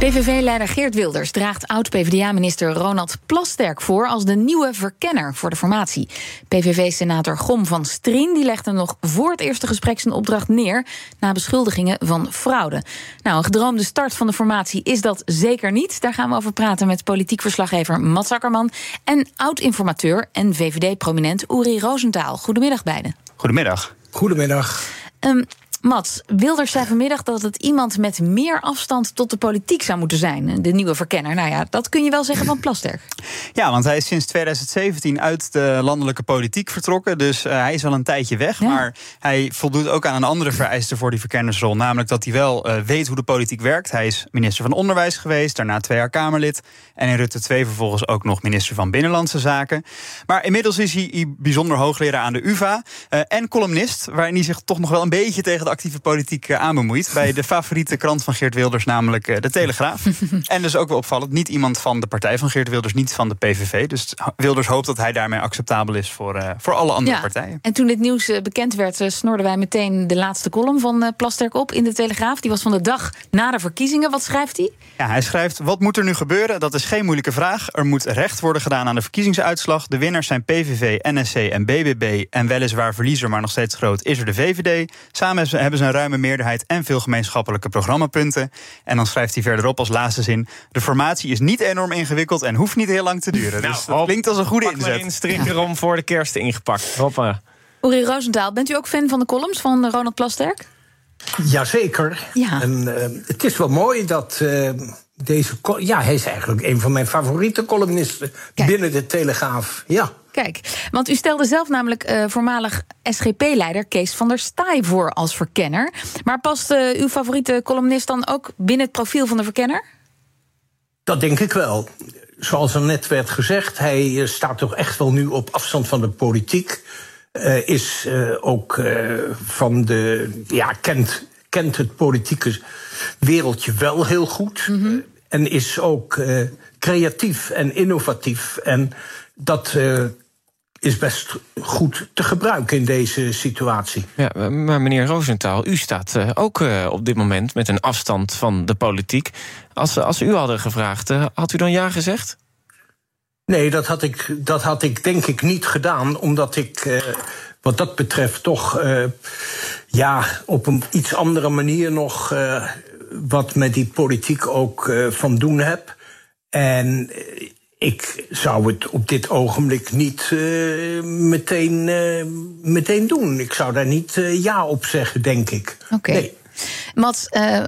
PVV-leider Geert Wilders draagt oud-PVDA-minister Ronald Plasterk voor als de nieuwe verkenner voor de formatie. PVV-senator Gom van Strien die legde nog voor het eerste gesprek zijn opdracht neer na beschuldigingen van fraude. Nou, een gedroomde start van de formatie is dat zeker niet. Daar gaan we over praten met politiek verslaggever Mats Akkerman en oud-informateur en VVD-prominent Uri Roosentaal. Goedemiddag beiden. Goedemiddag. Goedemiddag. Um, Mats, Wilders zei vanmiddag dat het iemand met meer afstand tot de politiek zou moeten zijn. De nieuwe verkenner. Nou ja, dat kun je wel zeggen van Plasterk. Ja, want hij is sinds 2017 uit de landelijke politiek vertrokken. Dus uh, hij is wel een tijdje weg. Maar hij voldoet ook aan een andere vereiste voor die verkennersrol. Namelijk dat hij wel uh, weet hoe de politiek werkt. Hij is minister van Onderwijs geweest, daarna twee jaar Kamerlid. En in Rutte 2 vervolgens ook nog minister van Binnenlandse Zaken. Maar inmiddels is hij bijzonder hoogleraar aan de UVA. Uh, en columnist, waarin hij zich toch nog wel een beetje tegen de actieve politiek uh, aanbemoeit. Bij de favoriete krant van Geert Wilders, namelijk uh, De Telegraaf. en dus ook wel opvallend, niet iemand van de partij van Geert Wilders, niet van de PVV. Dus Wilders hoopt dat hij daarmee acceptabel is voor, uh, voor alle andere ja. partijen. En toen dit nieuws bekend werd, snorden wij meteen de laatste column van Plasterk op in De Telegraaf. Die was van de dag na de verkiezingen. Wat schrijft hij? Ja, hij schrijft, wat moet er nu gebeuren? Dat is geen moeilijke vraag. Er moet recht worden gedaan aan de verkiezingsuitslag. De winnaars zijn PVV, NSC en BBB. En weliswaar verliezer, maar nog steeds groot, is er de VVD. Samen hebben ze een ruime meerderheid en veel gemeenschappelijke programmapunten. En dan schrijft hij verderop als laatste zin... de formatie is niet enorm ingewikkeld en hoeft niet heel lang te duren. Nou, dus dat klinkt als een goede pak inzet. maar in strikker om voor de kerst ingepakt. Hoppa. Uri Roosentaal, bent u ook fan van de columns van Ronald Plasterk? Jazeker. Ja. En, uh, het is wel mooi dat uh, deze... Ja, hij is eigenlijk een van mijn favoriete columnisten Kijk. binnen de Telegraaf. Ja. Kijk, want u stelde zelf namelijk uh, voormalig SGP-leider Kees van der Staaij voor als verkenner. Maar past uh, uw favoriete columnist dan ook binnen het profiel van de verkenner? Dat denk ik wel. Zoals er net werd gezegd, hij staat toch echt wel nu op afstand van de politiek. Is ook van de. Ja, kent, kent het politieke wereldje wel heel goed. Mm -hmm. en is ook creatief en innovatief. En dat is best goed te gebruiken in deze situatie. Ja, maar meneer Roosentaal, u staat uh, ook uh, op dit moment met een afstand van de politiek. Als, als u hadden gevraagd, had u dan ja gezegd? Nee, dat had ik, dat had ik denk ik niet gedaan, omdat ik wat dat betreft toch ja, op een iets andere manier nog wat met die politiek ook van doen heb. En ik zou het op dit ogenblik niet uh, meteen, uh, meteen doen. Ik zou daar niet uh, ja op zeggen, denk ik. Oké. Okay. Nee. Mats,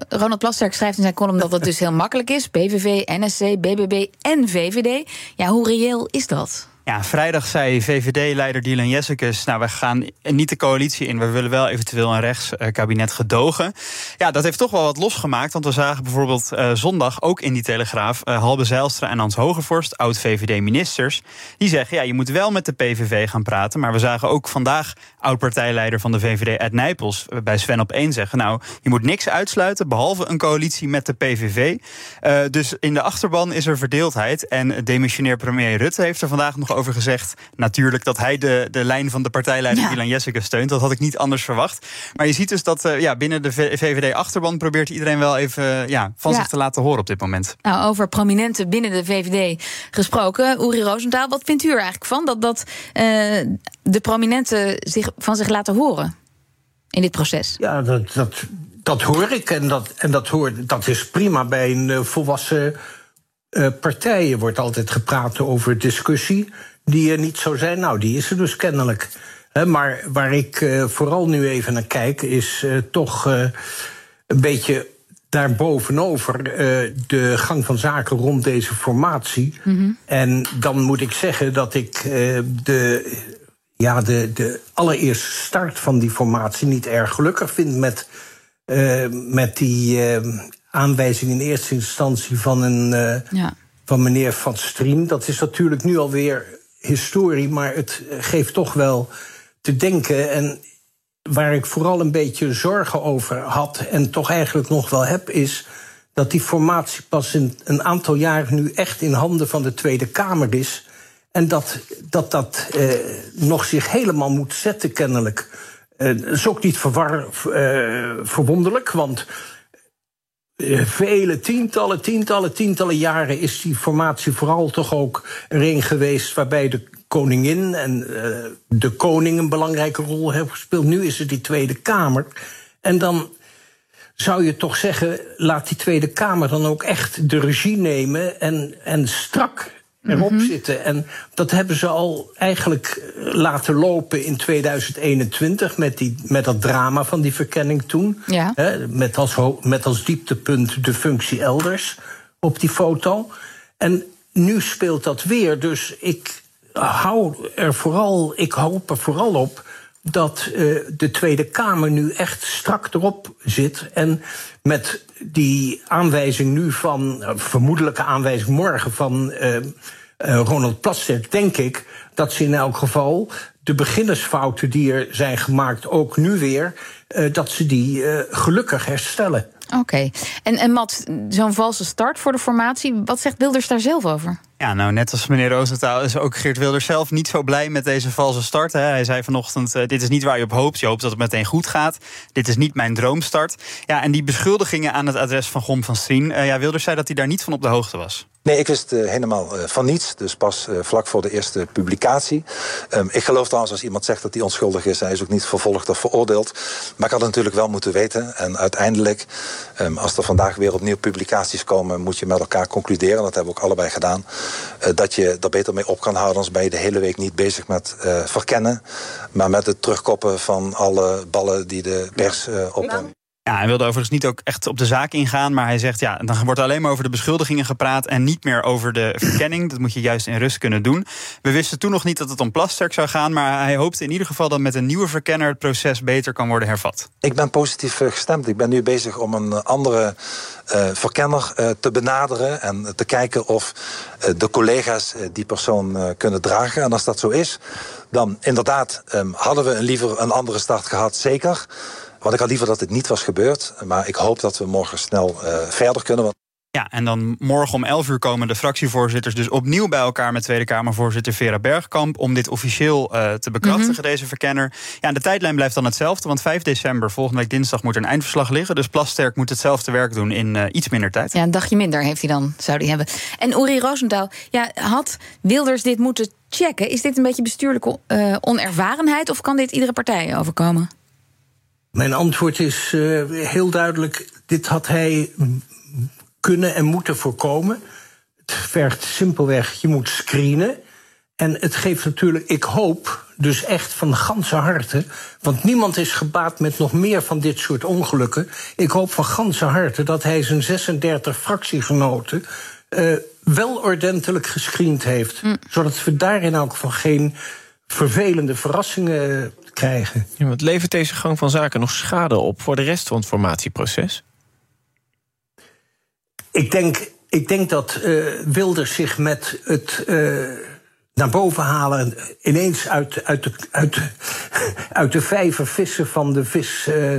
Ronald Plasterk schrijft in zijn column dat het dus heel makkelijk is. PVV, NSC, BBB en VVD. Ja, hoe reëel is dat? Ja, vrijdag zei VVD-leider Dylan Jessicus... nou, we gaan niet de coalitie in, we willen wel eventueel een rechtskabinet gedogen. Ja, dat heeft toch wel wat losgemaakt, want we zagen bijvoorbeeld uh, zondag... ook in die Telegraaf uh, Halbe Zijlstra en Hans Hogevorst, oud-VVD-ministers... die zeggen, ja, je moet wel met de PVV gaan praten... maar we zagen ook vandaag oud-partijleider van de VVD, Ed Nijpels... bij Sven op 1 zeggen, nou, je moet niks uitsluiten... behalve een coalitie met de PVV. Uh, dus in de achterban is er verdeeldheid... en demissionair premier Rutte heeft er vandaag nog over gezegd. Natuurlijk dat hij de, de lijn van de partijleider ja. Dylan Jessicke steunt. Dat had ik niet anders verwacht. Maar je ziet dus dat uh, ja, binnen de VVD-achterban probeert iedereen wel even uh, ja, van ja. zich te laten horen op dit moment. Nou, over prominenten binnen de VVD gesproken. Uri Roosentaal, wat vindt u er eigenlijk van? Dat, dat de prominenten zich van zich laten horen in dit proces? Ja, dat, dat, dat hoor ik. En dat, en dat, hoor, dat is prima bij een volwassen uh, partijen wordt altijd gepraat over discussie die er niet zou zijn. Nou, die is er dus kennelijk. He, maar waar ik uh, vooral nu even naar kijk, is uh, toch een beetje daarbovenover de gang van zaken rond deze formatie. Mm -hmm. En dan moet ik zeggen dat ik de, ja, de, de allereerste start van die formatie niet erg gelukkig vind met, met die aanwijzing in eerste instantie van, een, uh, ja. van meneer Van Strien. Dat is natuurlijk nu alweer historie, maar het geeft toch wel te denken. En waar ik vooral een beetje zorgen over had en toch eigenlijk nog wel heb, is dat die formatie pas in een aantal jaren nu echt in handen van de Tweede Kamer is. En dat dat, dat eh, nog zich helemaal moet zetten, kennelijk. Dat is ook niet verwar, uh, verwonderlijk, want vele tientallen, tientallen, tientallen jaren is die formatie vooral toch ook er een geweest waarbij de koningin en uh, de koning een belangrijke rol hebben gespeeld. Nu is het die Tweede Kamer. En dan zou je toch zeggen, laat die Tweede Kamer dan ook echt de regie nemen en, en strak erop mm -hmm. zitten. En dat hebben ze al eigenlijk laten lopen in 2021 met, die, met dat drama van die verkenning toen. Ja. Hè, met, als, met als dieptepunt de functie elders op die foto. En nu speelt dat weer. Dus ik hou er vooral, ik hoop er vooral op dat uh, de Tweede Kamer nu echt strak erop zit. En met die aanwijzing nu van, uh, vermoedelijke aanwijzing morgen van uh, Ronald Plasterk, denk ik dat ze in elk geval de beginnersfouten die er zijn gemaakt, ook nu weer, dat ze die gelukkig herstellen. Oké. En, en Matt, zo'n valse start voor de formatie, wat zegt Wilders daar zelf over? Ja, nou, net als meneer Roosentaal is ook Geert Wilders zelf niet zo blij met deze valse start. Hè. Hij zei vanochtend, uh, dit is niet waar je op hoopt. Je hoopt dat het meteen goed gaat. Dit is niet mijn droomstart. Ja, en die beschuldigingen aan het adres van Gom van Strien... Uh, ja, Wilders zei dat hij daar niet van op de hoogte was. Nee, ik wist uh, helemaal uh, van niets. Dus pas uh, vlak voor de eerste publicatie. Um, ik geloof trouwens als iemand zegt dat hij onschuldig is. Hij is ook niet vervolgd of veroordeeld. Maar ik had het natuurlijk wel moeten weten. En uiteindelijk, um, als er vandaag weer opnieuw publicaties komen... moet je met elkaar concluderen, dat hebben we ook allebei gedaan... dat je er beter mee op kan houden. Anders ben je de hele week niet bezig met verkennen... maar met het terugkoppen van alle ballen die de pers opneemt. Ja, hij wilde overigens niet ook echt op de zaak ingaan. Maar hij zegt, ja, dan wordt alleen maar over de beschuldigingen gepraat... en niet meer over de verkenning. Dat moet je juist in rust kunnen doen. We wisten toen nog niet dat het om Plasterk zou gaan... maar hij hoopte in ieder geval dat met een nieuwe verkenner... het proces beter kan worden hervat. Ik ben positief gestemd. Ik ben nu bezig om een andere uh, verkenner te benaderen... en te kijken of de collega's die persoon kunnen dragen. En als dat zo is, dan inderdaad um, hadden we liever een andere start gehad, zeker... Want ik had liever dat het niet was gebeurd. Maar ik hoop dat we morgen snel uh, verder kunnen. Want ja, en dan morgen om 11 uur komen de fractievoorzitters dus opnieuw bij elkaar met Tweede Kamervoorzitter Vera Bergkamp om dit officieel uh, te bekrachtigen, mm -hmm. deze verkenner. Ja, en de tijdlijn blijft dan hetzelfde, want 5 december, volgende week dinsdag, moet er een eindverslag liggen. Dus Plasterk moet hetzelfde werk doen in uh, iets minder tijd. Ja, een dagje minder heeft hij dan, zou hij hebben. En Uri Rosenthal, ja, had Wilders dit moeten checken? Is dit een beetje bestuurlijke uh, onervarenheid of kan dit iedere partij overkomen? Mijn antwoord is uh, heel duidelijk: dit had hij kunnen en moeten voorkomen. Het vergt simpelweg, je moet screenen. En het geeft natuurlijk, ik hoop dus echt van ganse harte, want niemand is gebaat met nog meer van dit soort ongelukken. Ik hoop van ganse harte dat hij zijn 36 fractiegenoten uh, wel ordentelijk gescreend heeft. Mm. Zodat we daar in elk geval geen vervelende verrassingen krijgen. Ja, levert deze gang van zaken nog schade op voor de rest van het formatieproces? Ik denk, ik denk dat uh, Wilders zich met het uh, naar boven halen, ineens uit, uit, de, uit, uit de vijver vissen van de vis uh,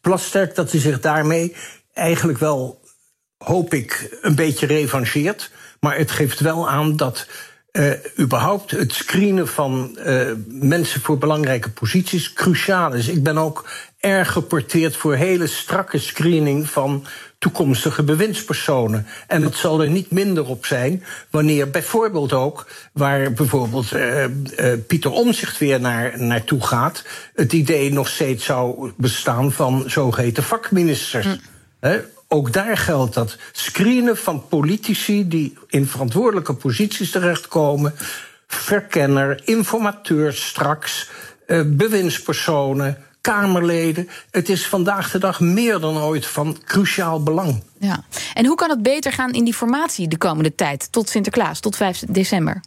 Plasterk, dat hij zich daarmee eigenlijk wel, hoop ik, een beetje revancheert. Maar het geeft wel aan dat uh, überhaupt het screenen van uh, mensen voor belangrijke posities cruciaal is. Ik ben ook erg geporteerd voor hele strakke screening van toekomstige bewindspersonen. En het zal er niet minder op zijn wanneer bijvoorbeeld ook, waar bijvoorbeeld uh, uh, Pieter Omzicht weer naar, naartoe gaat, het idee nog steeds zou bestaan van zogeheten vakministers. He, ook daar geldt dat screenen van politici die in verantwoordelijke posities terechtkomen, verkenner, informateur straks, uh, bewindspersonen, Kamerleden. Het is vandaag de dag meer dan ooit van cruciaal belang. Ja. En hoe kan het beter gaan in die formatie de komende tijd, tot Sinterklaas, tot 5 december?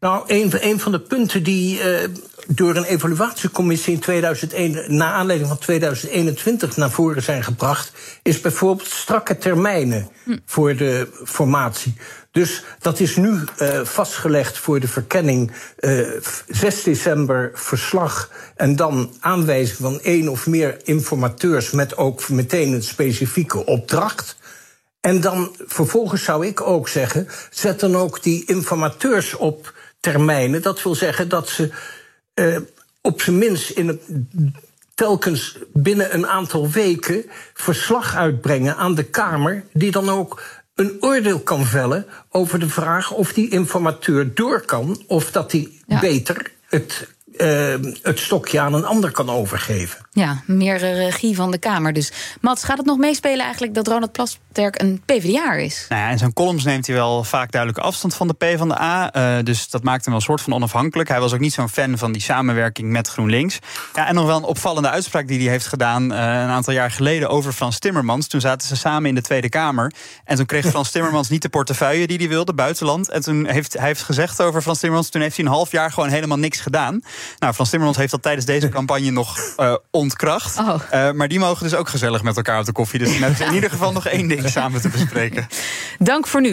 Nou, een, een van de punten die uh, door een evaluatiecommissie in 2001, na aanleiding van 2021 naar voren zijn gebracht, is bijvoorbeeld strakke termijnen hm. voor de formatie. Dus dat is nu uh, vastgelegd voor de verkenning. Uh, eh, 6 december verslag en dan aanwijzing van één of meer informateurs met ook meteen een specifieke opdracht. En dan vervolgens zou ik ook zeggen, zet dan ook die informateurs op termijnen. Dat wil zeggen dat ze uh, op zijn minst in het telkens binnen een aantal weken verslag uitbrengen aan de Kamer, die dan ook een oordeel kan vellen over de vraag of die informateur door kan of dat hij beter het uh, het stokje aan een ander kan overgeven. Ja, meer regie van de Kamer dus. Mats, gaat het nog meespelen eigenlijk dat Ronald Plasterk een PvdA is? Nou ja, in zijn columns neemt hij wel vaak duidelijk afstand van de P van de A. Uh, dus dat maakt hem wel een soort van onafhankelijk. Hij was ook niet zo'n fan van die samenwerking met GroenLinks. Ja, en nog wel een opvallende uitspraak die hij heeft gedaan uh, een aantal jaar geleden over Frans Timmermans. Toen zaten ze samen in de Tweede Kamer. En toen kreeg Frans Timmermans niet de portefeuille die hij wilde, buitenland. En toen heeft hij heeft gezegd over Frans Timmermans, toen heeft hij een half jaar gewoon helemaal niks gedaan. Nou, Frans Timmermans heeft dat tijdens deze campagne nog uh, ontkracht. Oh. Uh, maar die mogen dus ook gezellig met elkaar op de koffie. Dus met in ieder geval nog één ding samen te bespreken. Dank voor nu.